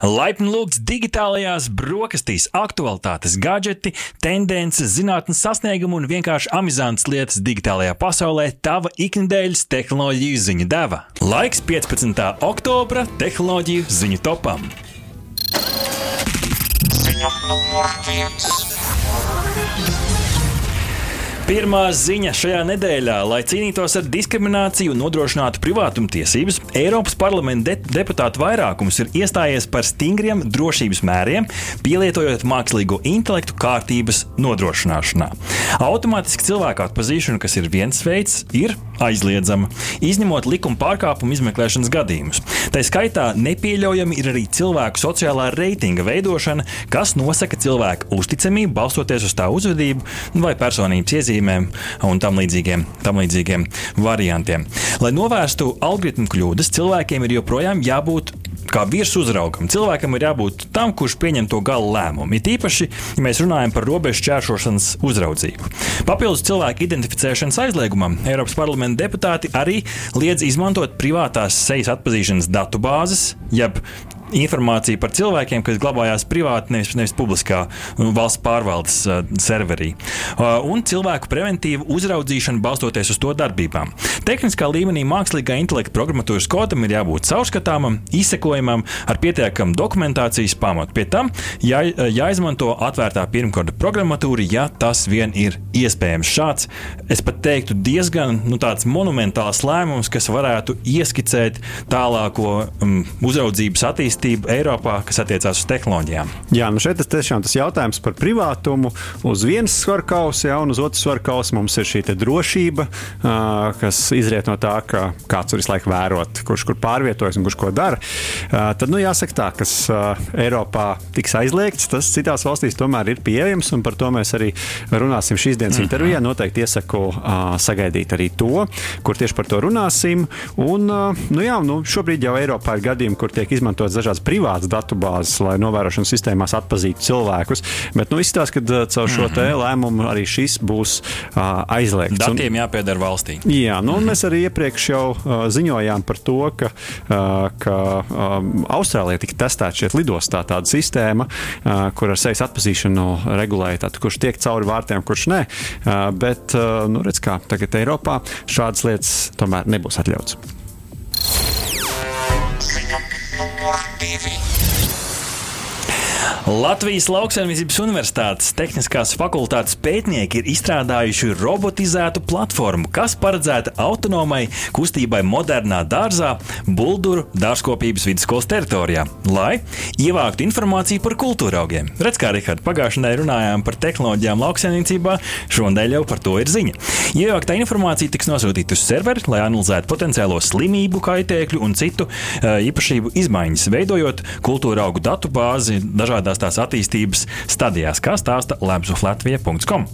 Laipni lūgts digitālajās brokastīs, aktualitātes, gadgeti, tendences, zinātnes sasniegumi un vienkārši amizantas lietas digitālajā pasaulē - tava ikdienas tehnoloģiju ziņu deva. Laiks 15. oktobra tehnoloģiju ziņu topam. Viens. Pirmā ziņa šajā nedēļā, lai cīnītos ar diskrimināciju un nodrošinātu privātumtiesības, Eiropas parlamenta de deputātu vairākums ir iestājies par stingriem drošības mēriem, pielietojot mākslīgo intelektu kārtības nodrošināšanā. Automātiski cilvēku atpazīšana, kas ir viens veids, ir aizliedzama, izņemot likuma pārkāpumu izmeklēšanas gadījumus. Tā skaitā nepieļaujami ir arī cilvēku sociālā reitinga veidošana, kas nosaka cilvēku uzticamību balstoties uz tā uzvedību vai personības iezīmēm iezīmēm un tam līdzīgiem, tam līdzīgiem variantiem. Lai novērstu algoritmu kļūdas, cilvēkiem ir joprojām jābūt kā virsmu uzraugam. Cilvēkam ir jābūt tam, kurš pieņem to gala lēmumu. It īpaši, ja mēs runājam par robežu čēršošanas uzraudzību. Papildus cilvēku identificēšanas aizliegumam, Eiropas parlamenta deputāti arī liedz izmantot privātās sejas atpazīšanas datubāzes, jeb informācija par cilvēkiem, kas glabājās privāti, nevis, nevis publiskā valsts pārvaldes uh, serverī. Uh, un cilvēku preventīvu uzraudzīšanu balstoties uz to darbībām. Tehniskā līmenī mākslīgā intelekta programmatūras kodam ir jābūt caurskatāmam, izsekojamam, ar pietiekamu dokumentācijas pamatu. Pie tam jā, jāizmanto atvērtā pirmkoda programmatūra, ja tas vien ir iespējams. Šāds, es pat teiktu, diezgan nu, monumentāls lēmums, kas varētu ieskicēt tālāko um, uzraudzības attīstību attīstību Eiropā, kas attiecās uz tehnoloģijām. Jā, nu šeit tas tiešām tas jautājums par privātumu. Uz vienas svaru kausa, ja un uz otras svaru kausa mums ir šī drošība, kas izriet no tā, ka kāds tur visu laiku vērot, kurš kur pārvietojas un kurš ko dara. Tad, nu, jāsaka tā, kas Eiropā tiks aizliegts, tas citās valstīs tomēr ir pieejams, un par to mēs arī runāsim šīs dienas mm -hmm. intervijā. Noteikti iesaku sagaidīt arī to, kur tieši par to runāsim. Un, nu, jā, nu, šobrīd jau Eiropā ir gadījumi, kur tiek izmantotas dažādas dažādas privātas datubāzes, lai novērošanas sistēmās atpazītu cilvēkus. Bet nu, izstāsta, ka uh, caur šo mm -hmm. lēmumu arī šis būs uh, aizliegts. Datiem un, jāpieder valstī. Jā, nu, mm -hmm. mēs arī iepriekš jau uh, ziņojām par to, ka, uh, ka um, Austrālijā tika testēta šeit lidostā tāda sistēma, uh, kur ar sejas atpazīšanu regulēja, tātad, kurš tiek cauri vārtiem, kurš nē. Uh, bet, uh, nu, redz, kā tagad Eiropā šādas lietas tomēr nebūs atļauts. David. Latvijas Lauksaimniecības Universitātes Tehniskās fakultātes pētnieki ir izstrādājuši robotizētu platformu, kas paredzēta autonomai kustībai modernā dārzā, Bulduru dārzkopības vidusskolas teritorijā, lai ievāktu informāciju par kultūra augiem. Redz, kā Rihards pagājušajā nedēļā runājām par tehnoloģijām lauksaimniecībā, šonadēļ jau par to ir ziņa. Ievāktā informācija tiks nosūtīta uz serveri, lai analizētu potenciālo slimību, kaitēkļu un citu īpašību izmaiņas, veidojot kultūra augu datu bāzi dažādās dažādās tās attīstības stadijās, kā stāsta Latvijas.com.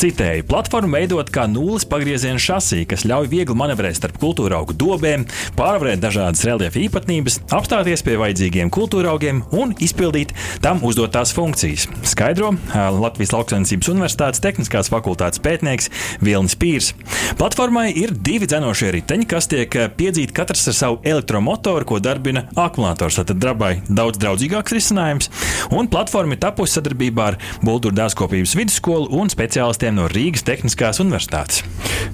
Citēji, platforma veidot kā nulles pagrieziena šasī, kas ļauj viegli manevrēt starp kultūra augu dobēm, pārvarēt dažādas reliefa īpatnības, apstāties pie vajadzīgiem kultūra augiem un izpildīt tam uzdotās funkcijas. Skaidro Latvijas Lauksaimniecības Universitātes Tehniskās fakultātes pētnieks Vilnis Pīrs. Platformai ir divi dzenošie riteņi, kas tiek piedzīti katrs ar savu elektromotoru, ko darbina akumulators. Tad dabai daudz draudzīgāks risinājums, un platforma ir tapusi sadarbībā ar Bultūru dārzkopības vidusskolu un speciālistiem no Rīgas Tehniskās Universitātes.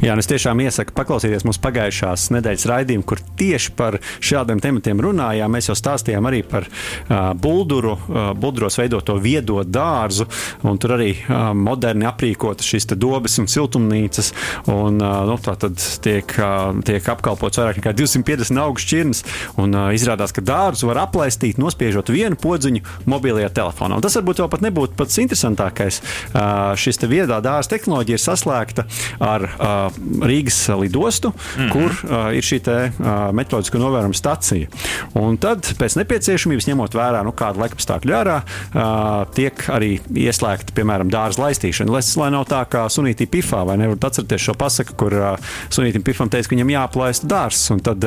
Jā, es tiešām iesaku paklausīties mūsu pagājušās nedēļas raidījumu, kur tieši par šādiem tematiem runājām. Mēs jau stāstījām arī par uh, bulduru, uh, bulduros veidoto viedo dārzu, un tur arī uh, moderni aprīkotas šīs dobes un siltumnīcas. Un, uh, nu, tā tad tiek, uh, tiek apkalpots vairāk nekā 250 augu šķirnes, un uh, izrādās, ka dārzu var aplaistīt, nospiežot vienu podziņu mobilajā telefonā. Un tas varbūt vēl pat nebūtu pats interesantākais. Šis viedā dārza tehnoloģija ir saslēgta ar Rīgas lidostu, mm -hmm. kur ir šī te, meteoroloģiskā novērojuma stacija. Un tad, pēc nepieciešamības, ņemot vērā nu, kādu laikapstākļu ārā, tiek arī ieslēgta, piemēram, dārza laistīšana. Lai, lai nav tā kā sunītī pifā, vai nevarat atcerēties šo pasaku, kur sunītim pifam teica, ka viņam jāplaista dārzs, un tad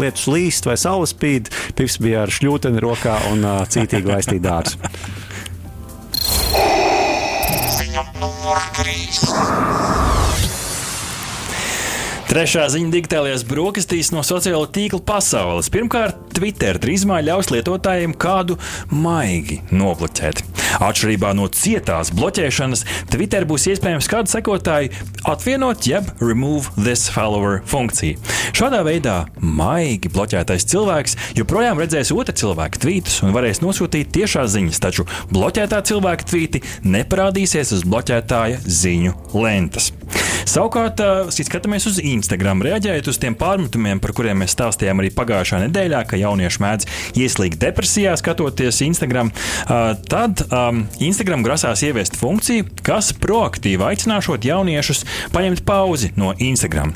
lietus līst vai saule spīd, pifs bija ar šļūteni rokā un cītīgi laistīja 3. Trešā ziņa digitālajās brokastīs no sociālo tīklu pasaules. Pirmkārt, Twitter drīzumā ļaus lietotājiem kādu maigi nobloķēt. Atšķirībā no cietās bloķēšanas, Twitter būs iespējams kādu sekotāju atvienot jeb remove this follower funkciju. Šādā veidā maigi bloķētais cilvēks joprojām redzēs otra cilvēka tvītus un varēs nosūtīt tiešās ziņas, taču bloķētā cilvēka tvīti neparādīsies uz bloķētāja ziņu lentes. Savukārt, skatāmies uz Instagram, reaģējot uz tiem pārmetumiem, par kuriem mēs stāstījām arī pagājušā nedēļā, ka jaunieši mēdz ieslīgt depresijā, skatoties Instagram, tad Instagram grasās ieviest funkciju, kas proaktīvi aicināšot jauniešus paņemt pauzi no Instagram.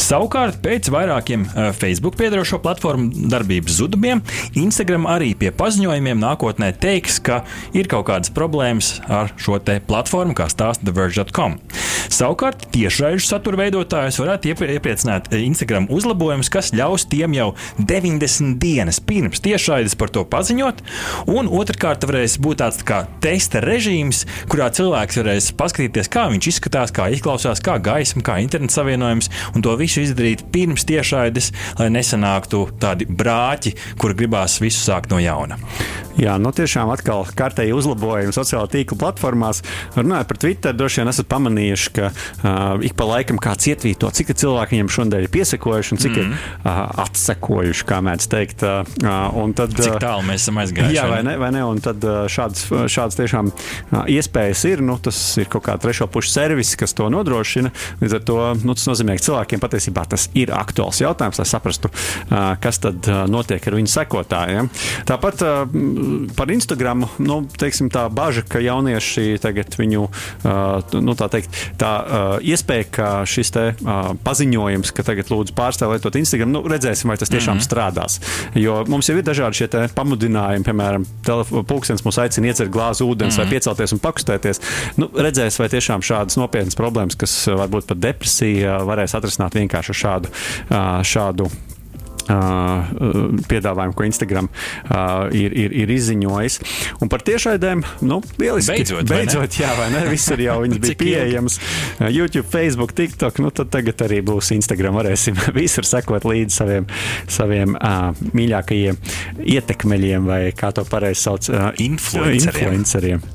Savukārt, pēc vairākiem Facebook piedarošo platformu darbības zudumiem, Instagram arī pie paziņojumiem nākotnē teiks, ka ir kaut kādas problēmas ar šo platformu, kā stāsta TheVerge.com. Savukārt, tiešraidžu satura veidotājus varētu iepriecināt eh, Instagram uzlabojumus, kas ļaus tiem jau 90 dienas pirms tiešraides par to paziņot. Un otrkārt, varēs būt tāds kā testa režīms, kurā cilvēks varēs paskatīties, kā viņš izskatās, kā izklausās, kā gaisma, kā interneta savienojums, un to visu izdarīt pirms tiešraides, lai nesanāktu tādi brāķi, kur gribās visu sākt no jauna. Jā, nu tiešām atkal kārtēji uzlabojumi sociālo tīklu platformās. Runājot par Twitter, droši vien esat pamanījuši, ka uh, ik pa laikam kāds ietvīto, cik cilvēki viņam šodien ir piesakojuši un cik mm. ir uh, atsekojuši, kā mēdz teikt. Uh, tad, uh, cik tālu mēs esam aizgājuši? Jā, vai ne? Vai ne? Un tad uh, šādas, šādas tiešām uh, iespējas ir. Nu, tas ir kaut kā trešo pušu servis, kas to nodrošina. Līdz ar to nu, tas nozīmē, ka cilvēkiem patiesībā tas ir aktuāls jautājums, lai saprastu, kas tad notiek ar viņu sekotājiem. Tāpat par Instagram, nu, teiksim, tā bažas, ka jaunieši tagad viņu, nu, tā teikt, tā iespēja, ka šis te paziņojums, ka tagad lūdzu pārstāv lietot Instagram, nu, redzēsim, vai tas tiešām mm -hmm. strādās. Jo mums jau ir dažādi šie pamudinājumi, piemēram, pulkstenis mūs aicina iedzert glāzi ūdens mm vai piecelties un pakustēties. Nu, redzēs, vai tiešām šādas nopietnas problēmas, kas varbūt pat depresija, varēs atrisināt vienkārši šādu, šādu piedāvājumu, ko Instagram ir, ir, ir izziņojis. Un par tiešraidēm, nu, lieliski. Beidzot, beidzot jā, vai ne? Visur jau viņas bija pieejamas. YouTube, Facebook, TikTok, nu tad tagad arī būs Instagram. Varēsim visur sekot līdzi saviem, saviem uh, mīļākajiem ietekmeļiem, vai kā to pareizi sauc, uh, influenceriem. influenceriem.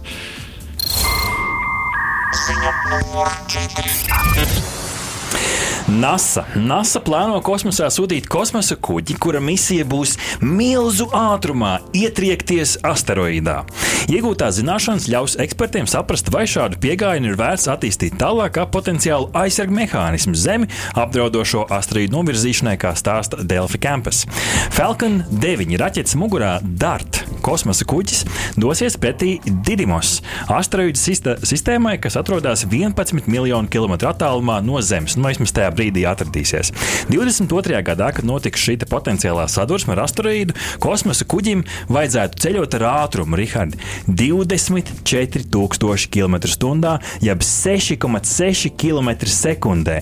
Ziņa numur 4. NASA. NASA plāno kosmosā sūtīt kosmosa kuģi, kura misija būs milzu ātrumā ietriekties asteroīdā. Iegūtās zināšanas ļaus ekspertiem saprast, vai šādu pieejamu ir vērts attīstīt tālāk kā potenciālu aizsargu mehānismu Zemi apdraudošo asteroīdu novirzīšanai, kā stāsta Delphi Campus. Falcon 9 raķetes mugurā DART kosmosa kuģis dosies pretī Didymos asteroīdu sistēmai, kas atrodas 11 miljonu kilometru attālumā no Zemes. Nu, vismaz tajā brīdī atradīsies. 22. gadā, kad notiks šī potenciālā sadursme ar asteroīdu, kosmosa kuģim vajadzētu ceļot ar ātrumu, Rihard, 24,000 km/h, jeb 6,6 km/sekundē.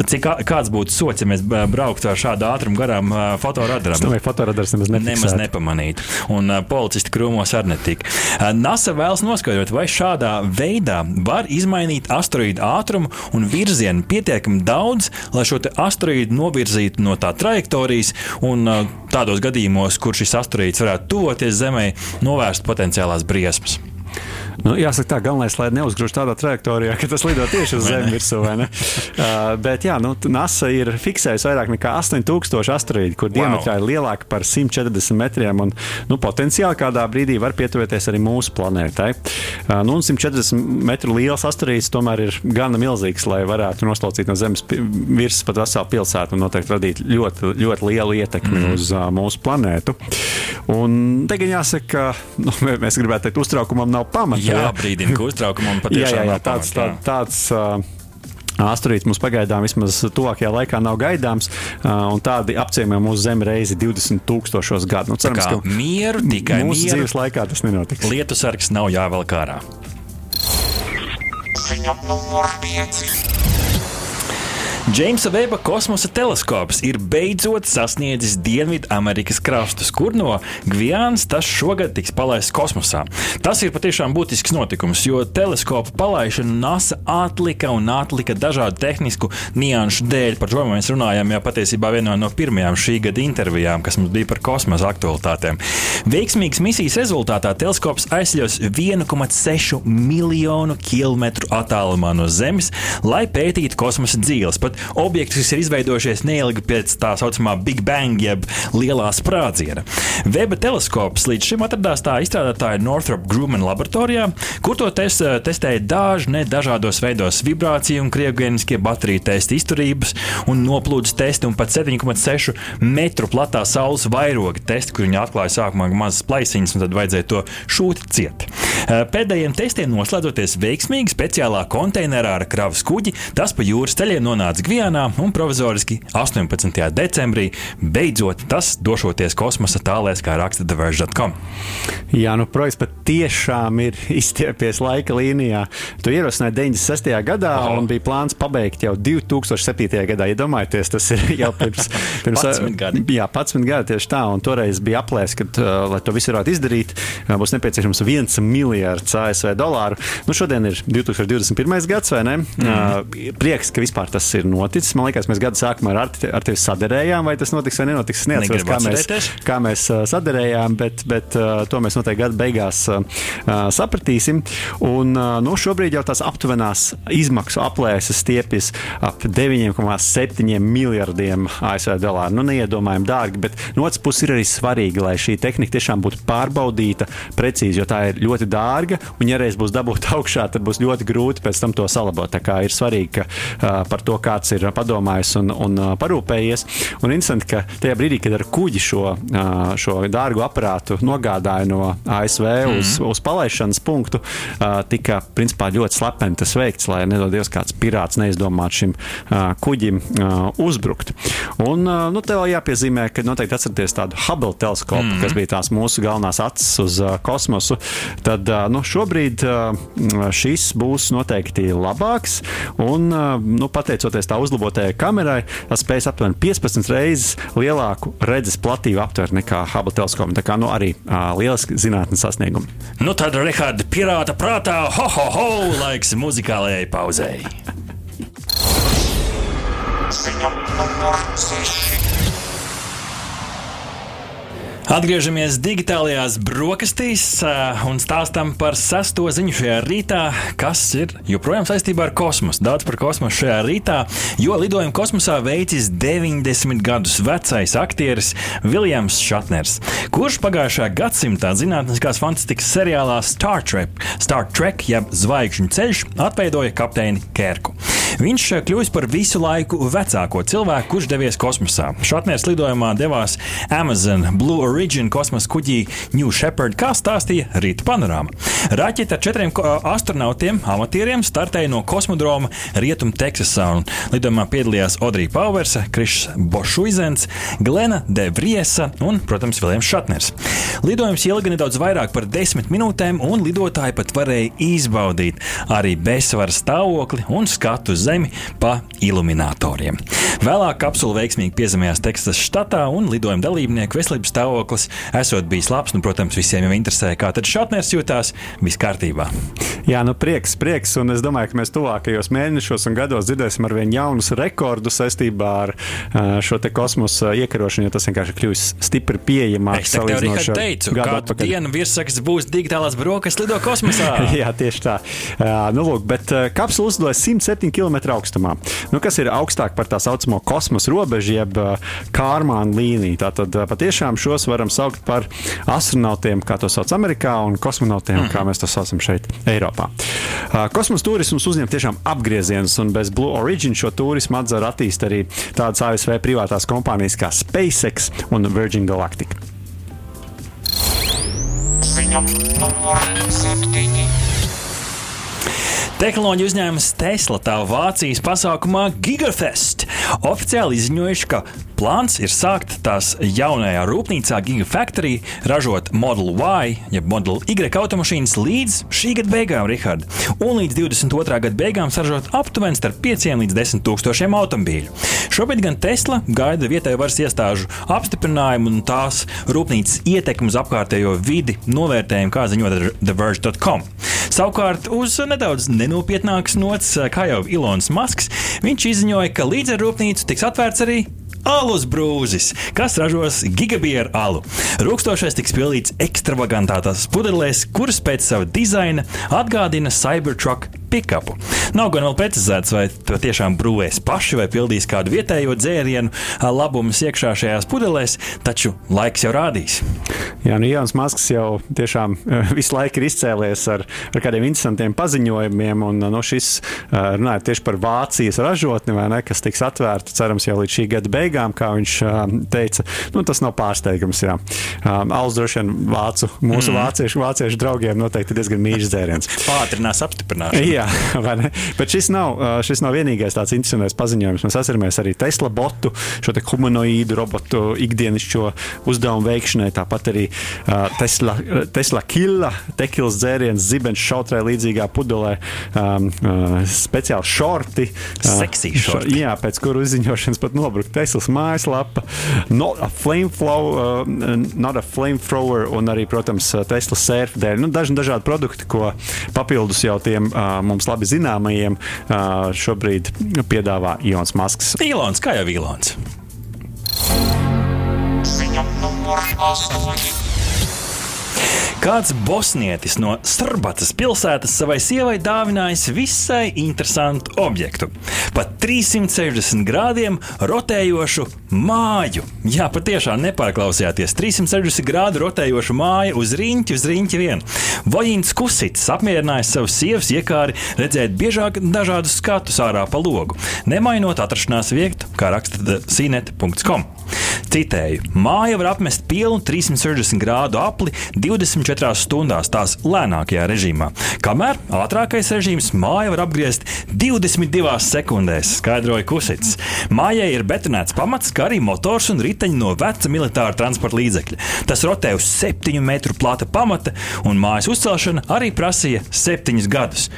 Cik, kāds būtu sots, ja mēs brauktu ar šādu ātrumu garām fotoradaram? Es domāju, fotoradars nemaz, nemaz nepamanītu. Un uh, policisti krūmos arī netika. Uh, NASA vēlas noskaidrot, vai šādā veidā var izmainīt asteroīdu ātrumu un virzienu pietiekami daudz, lai šo asteroīdu novirzītu no tā trajektorijas un uh, tādos gadījumos, kur šis asteroīds varētu tuvoties Zemē, novērst potenciālās briesmas. Nu, jāsaka, tā galvenais, lai neuzgrūž tādā trajektorijā, ka tas lido tieši uz zemes virsū. uh, bet jā, nu, NASA ir fiksējusi vairāk nekā 8000 asteroīdu, kur wow. diametrā ir lielāka par 140 metriem. Un, nu, potenciāli kādā brīdī var pietuvēties arī mūsu planētai. Uh, nu, 140 metru liels asteroīds tomēr ir gana milzīgs, lai varētu noslaucīt no Zemes virsmas pat veselu pilsētu un noteikti radīt ļoti, ļoti lielu ietekmi mm. uz uh, mūsu planētu. Un tagad jāsaka, ka nu, mēs gribētu teikt, uztraukumam nav pamata jābrīdina, ka uztraukumam patiešām jā, jā, jā, tāds, tā, tāds, uh, Asteroīds mums pagaidām vismaz tuvākajā laikā nav gaidāms, un tādi apciemojumi mūsu zemi reizi 20 tūkstošos gadu. Nu, cerams, ka mieru tikai mūsu mieru. dzīves laikā tas nenotiks. Lietu sargs nav jāvelk ārā. Ziņa numur 5. Džeimsa Veba kosmosa teleskops ir beidzot sasniedzis Dienvidamerikas krastus, kur no Gvijānas tas šogad tiks palaists kosmosā. Tas ir patiešām būtisks notikums, jo teleskopu palaišanu NASA atlika un atlika dažādu tehnisku nianšu dēļ. Par to mēs runājām jau patiesībā vienā no pirmajām šī gada intervijām, kas mums bija par kosmosa aktualitātēm. Veiksmīgas misijas rezultātā teleskops aizļaus 1,6 miljonu kilometru attālumā no Zemes, lai pētītu kosmosa dzīves. Pat objekts, kas ir izveidojušies neilgi pēc tā saucamā Big Bang, jeb lielā sprādziena. Weba teleskops līdz šim atradās tā izstrādātāja Northrop Grumman laboratorijā, kur to tes, testēja dažne dažādos veidos - vibrāciju un krievgēniskie bateriju testi, izturības un noplūdes testi un pat 7,6 metru platā saules vairoga testi, kur viņi atklāja sākumā mazas plaisiņas un tad vajadzēja to šūt ciet. Pēdējiem testiem noslēdzoties veiksmīgi speciālā konteinerā ar kravas kuģi, tas pa jūras ceļiem nonāca Gvijānā un provizoriski 18. decembrī beidzot tas došoties kosmosa tālēs, kā raksta TheVerge.com. Jā, nu projekts pat tiešām ir izstiepies laika līnijā. Tu ierosināji 96. gadā oh. un bija plāns pabeigt jau 2007. gadā. Iedomājieties, tas ir jau pirms, pirms 11 gadi. Jā, 11 gadi tieši tā, un toreiz bija aplēsts, ka, uh, lai to visu varētu izdarīt, uh, būs nepieciešams viens miljards ASV dolāru. Nu, šodien ir 2021. gads, vai ne? Mm. Prieks, ka vispār tas ir noticis. Man liekas, mēs gada sākumā ar, ar tevi sadarējām, vai tas notiks vai nenotiks. Es neatceros, kā mēs, kā mēs uh, sadarējām, bet, bet uh, to mēs noteikti gada beigās uh, sapratīsim. Un, nu, šobrīd jau tās aptuvenās izmaksu aplēses stiepjas ap 9,7 miljardiem ASV dolāru. Nu, neiedomājami dārgi, bet no otras puses ir arī svarīgi, lai šī tehnika tiešām būtu pārbaudīta precīzi, jo tā ir ļoti dārga. Un, ja reiz būs dabūta augšā, tad būs ļoti grūti pēc tam to salabot. Tā kā ir svarīgi, ka uh, par to kāds ir padomājis un, un parūpējies. Un interesanti, ka tajā brīdī, kad ar kuģi šo, šo dārgu aparātu nogādāja no ASV mm. uz, uz palaišanas punktu, tika principā ļoti slepeni tas veikts, lai nedodies kāds pirāts neizdomātu šim kuģim uzbrukt. Un nu, te vēl jāpiezīmē, ka noteikti atcerieties tādu Hubble teleskopu, mm. kas bija tās mūsu galvenās acis uz kosmosu. Tad nu, šobrīd šis būs noteikti labāks. Un, nu, pateicoties tā uzlabotajai kamerai, tas spēj aptuveni 15 reizes lielāku redzes platību aptvert nekā Hubble teleskopa. Tā kā nu, arī uh, lieliski zinātnīs sasniegumi. Nu tad, Rihards, pirāta prātā, ho, ho, ho, laiks muzikālajai pauzei. Ziņa numur 6. Atgriežamies digitālajās brokastīs un stāstām par sesto ziņu šajā rītā, kas ir joprojām saistībā ar kosmosu. Daudz par kosmosu šajā rītā, jo lidojumu kosmosā veicis 90 gadus vecais aktieris Viljams Šatners, kurš pagājušā gadsimtā zinātniskās fantastikas seriālā Star Trek, Star Trek jeb Zvaigžņu ceļš atveidoja kapteini Kērku. Viņš kļuvis par visu laiku vecāko cilvēku, kurš devies kosmosā. Šatners lidojumā devās Amazon Blue Origin kosmosa kuģī New Shepard, kā stāstīja Rīta panorāma. Raķete ar četriem astronautiem, amatieriem, startēja no kosmodroma Rietum Teksasā. Lidojumā piedalījās Audrija Pauversa, Krišs Bošuizens, Glena Devriesa un, protams, Viljams Šatners. Lidojums ilga nedaudz vairāk par desmit minūtēm, un lidotāji pat varēja izbaudīt arī bezsvara stāvokli un skatu uz Zemi pa iluminatoriem. Vēlāk kapsula veiksmīgi piezemējās Teksasas štatā, un lidojuma dalībnieku veselības stāvoklis esot bijis labs. Nu, protams, visiem jau interesē, kā tad Šatners jutās. Viss kārtībā. Jā, nu prieks, prieks, un es domāju, ka mēs tuvākajos mēnešos un gados dzirdēsim ar vien jaunus rekordus saistībā ar šo kosmosa iekarošanu, jo tas vienkārši kļūs stipri pieejamāks. Es tev arī teicu, ka kādu dienu virsraksts būs digitālās brokastis lido kosmosā. Jā, tieši tā. Nu, lūk, bet kapsula uzlidoja 107 km augstumā, nu, kas ir augstāk par tā saucamo kosmosa robežu, jeb kārmāna līniju. Tātad patiešām šos varam saukt par astronautiem, kā to sauc Amerikā, un kosmonautiem, mm. kā mēs to saucam šeit, Eiropā. Kosmosa turisms uzņem tiešām apgriezienus, un bez Blue Origin šo turismu atzara attīst arī tādas ASV privātās kompānijas kā SpaceX un Virgin Galactic. Ziņa numur 7. Tehnoloģiju uzņēmums Tesla tā Vācijas pasākumā Gigafest oficiāli izziņojuši, ka plāns ir sākt tās jaunajā rūpnīcā Gigafactory ražot Model Y, jeb Model Y automašīnas līdz šī gada beigām, Rihard, un līdz 22. gada beigām saražot aptuveni starp 5 līdz 10 tūkstošiem automobīļu. Šobrīd gan Tesla gaida vietēju varas iestāžu apstiprinājumu un tās rūpnīcas ietekmi uz apkārtējo vidi novērtējumu, kā ziņot TheVerge.com. Savukārt, uz nedaudz nenopietnākas nots, kā jau Ilons Masks, viņš izziņoja, ka līdz ar rūpnīcu tiks atvērts arī alus brūzis, kas ražos gigabieru alu. Rūkstošais tiks pildīts ekstravagantās pudelēs, kuras pēc sava dizaina atgādina Cybertruck pikapu. Nav gan vēl precizēts, vai to tiešām brūvēs paši vai pildīs kādu vietējo dzērienu labumus iekšā šajās pudelēs, taču laiks jau rādīs. Jā, nu Jānis Masks jau tiešām visu laiku ir izcēlies ar, ar kādiem interesantiem paziņojumiem, un no nu, šis runājot tieši par Vācijas ražotni, ne, kas tiks atvērta, cerams, jau līdz šī gada beigām, kā viņš teica. Nu, tas nav pārsteigums. Jā. Alus droši vien vācu, mūsu mm. vāciešu, vāciešu draugiem noteikti diezgan mīļš dzēriens. Pātrinās apstiprināšanu. Jā, bet šis nav, šis nav vienīgais tāds interesants paziņojums. Mēs atceramies arī Tesla botu, šo humanoīdu robotu ikdienišķo uzdevumu veikšanai, tāpat arī uh, Tesla, Tesla Killa, tekils dzēriens, zibens šautrē līdzīgā pudelē, um, uh, speciāli šorti. Uh, Seksī šorti. Jā, pēc kuru izziņošanas pat nobruka Teslas mājaslapa. Not a flame flow, uh, not a flame thrower un arī, protams, Tesla surfdēļ. Nu, daži dažādi produkti, ko papildus jau tiem uh, mums labi zināmajiem šobrīd piedāvā Ilons Masks. Ilons, kā jau Ilons. Ziņa numur 8. Kāds bosnietis no Strbatas pilsētas savai sievai dāvinājis visai interesantu objektu. Pat 360 grādiem rotējošu māju. Jā, patiešām nepārklausījāties. 360 grādu rotējošu māju uz riņķi, uz riņķi vien. Vojins Kusits apmierinājis savu sievas iekāri redzēt biežāk dažādus skatus ārā pa logu, nemainot atrašanās vietu, kā raksta cnet.com. Citēju, māja var apmest pilnu 360 grādu apli 24 stundās tās lēnākajā režīmā, kamēr ātrākais režīms māja var apgriezt 22 sekundēs, skaidroja Kusits. Mājai ir betonēts pamats, kā arī motors un riteņi no veca militāra transporta līdzekļa. Tas rotē uz 7 metru plata pamata, un mājas uzcelšana arī prasīja 7 gadus.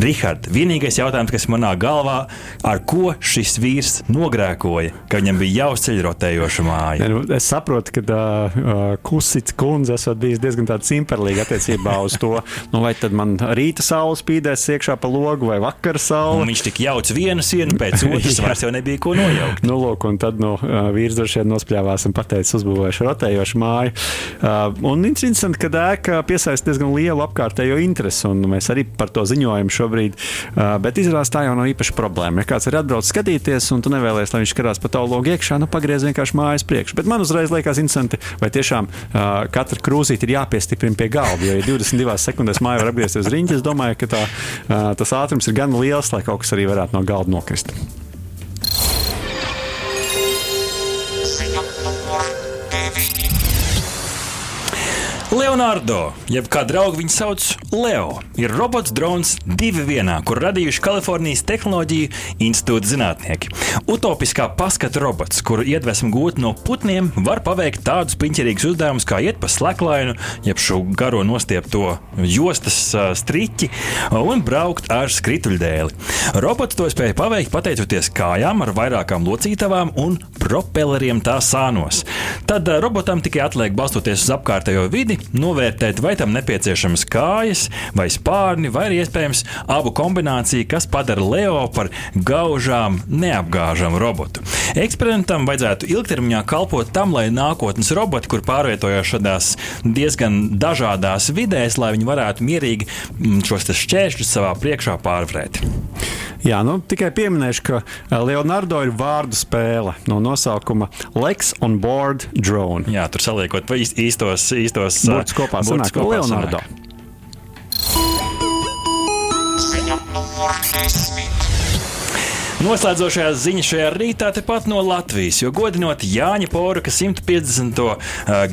Rihards, vienīgais jautājums, kas manā galvā, ar ko šis vīrs nogrēkoja, ka viņam bija jāuzceļ rotējoša māja? Ne, nu, es saprotu, ka uh, Kusits kundze esat bijis diezgan simperlīga attiecībā uz to, nu, vai tad man rīta saule spīdēs iekšā pa logu vai vakara saule. Un viņš tik jauc vienu sienu pēc otras, vairs jau nebija ko nojaukt. nu, lūk, un tad nu, vīrs droši vien nospļāvās un pateica, uzbūvēšu rotējošu māju. Uh, un interesanti, ka ēka piesaista diezgan lielu apkārtējo interesi, un mēs arī par to ziņojam šobrīd. Uh, bet izrādās tā jau nav īpaši problēma. Ja kāds ir atbraucis skatīties, un tu nevēlies, lai viņš skatās pa tavu logu iekšā, nu pagriez vienkārši mājas priekšu. Bet man uzreiz liekas interesanti, vai tiešām uh, katra krūzīte ir jāpiestiprina pie galva. Jo, ja 22 sekundēs māja var apgriezties uz riņķa, es domāju, ka tā, uh, tas ātrums ir gan liels, lai kaut kas arī varētu no galda nokrist. Leonardo, jeb kā draugi viņu sauc, Leo, ir robots drons divi vienā, kur radījuši Kalifornijas Tehnoloģiju institūta zinātnieki. Utopiskā paskata robots, kuru iedvesmu gūt no putniem, var paveikt tādus piņķerīgus uzdevumus, kā iet pa sleklainu, jeb šo garo nostiepto jostas striķi un braukt ar skrituļdēli. Robots to spēja paveikt pateicoties kājām ar vairākām locītavām un propelleriem tā sānos. Tad robotam tikai atliek balstoties uz apkārtējo vidi novērtēt, vai tam nepieciešamas kājas vai spārni, vai arī iespējams abu kombināciju, kas padara Leo par gaužām, neapgāžamu robotu. Eksperimentam vajadzētu ilgtermiņā kalpot tam, lai nākotnes roboti, kur pārvietojas šādās diezgan dažādās vidēs, lai viņi varētu mierīgi mm, šos šķēršļus savā priekšā pārvarēt. Jā, nu, tikai pieminēšu, ka Leonardo ir vārdu spēle no nosaukuma Lex on Board Drone. Jā, tur saliekot īstos, īstos burtus kopā, burtus kopā Leonardo. Sanāk. Noslēdzošajā ziņā šajā rītā tepat no Latvijas, jo godinot Jāņa Poraka 150.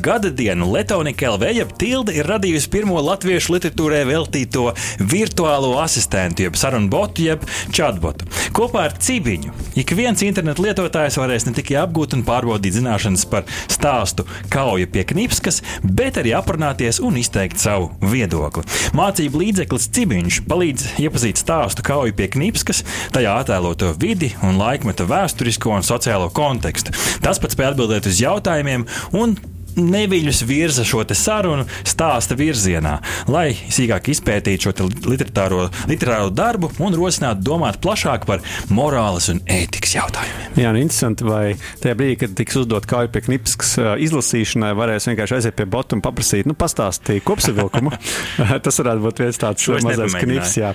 gada dienu, Letaunika LV jeb Tilde ir radījusi pirmo latviešu literatūrai veltīto virtuālo asistentu, jeb sarunu botu, jeb chatbotu. Kopā ar Cibiņu ik viens internetu lietotājs varēs ne tikai apgūt un pārbaudīt zināšanas par stāstu kauja pie knipskas, bet arī aprunāties un izteikt savu viedokli. Mācību līdzeklis Cibiņš palīdz iepazīt stāstu kauju pie knipskas, tajā attēloto vidi un laikmeta vēsturisko un sociālo kontekstu. Tas pats spēj atbildēt uz jautājumiem un neviļus virza šo sarunu stāsta virzienā, lai sīkāk izpētītu šo literāro, literāro darbu un rosinātu domāt plašāk par morāles un ētikas jautājumiem. Jā, nu interesanti, vai tajā brīdī, kad tiks uzdot kauju pie knipskas izlasīšanai, varēs vienkārši aiziet pie botu un paprasīt, nu, pastāstīt kopsavilkumu. Tas varētu būt viens tāds mazais knips, jā.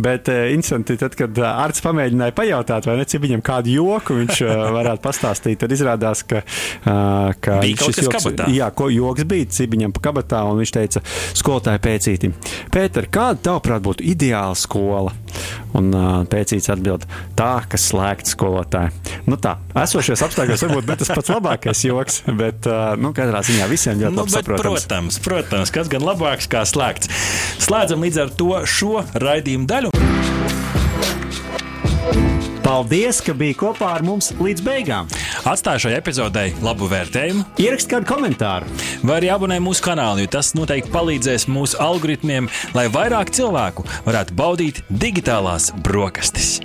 Bet interesanti, tad, kad ārsts pamēģināja pajautāt, vai ne, cik viņam kādu joku viņš varētu pastāstīt, tad izrādās, ka, ka šis joks, kabatā jā, ko joks bija cibiņam pa kabatā, un viņš teica, skolotāji pēcītim, Pēter, kāda tavuprāt būtu ideāla skola? Un uh, pēcīts atbild, tā, kas slēgta skolotāja. Nu tā, esošajos apstākļos varbūt ne tas pats labākais joks, bet, uh, nu, katrā ziņā visiem ļoti nu, labi saprotams. Protams, protams, kas gan labāks kā slēgts. Slēdzam līdz ar to šo raidījumu daļu. Paldies, ka biji kopā ar mums līdz beigām. Atstāju šai epizodei labu vērtējumu. Ierakst kādu komentāru. Vai arī abonē mūsu kanālu, jo tas noteikti palīdzēs mūsu algoritmiem, lai vairāk cilvēku varētu baudīt digitālās brokastis.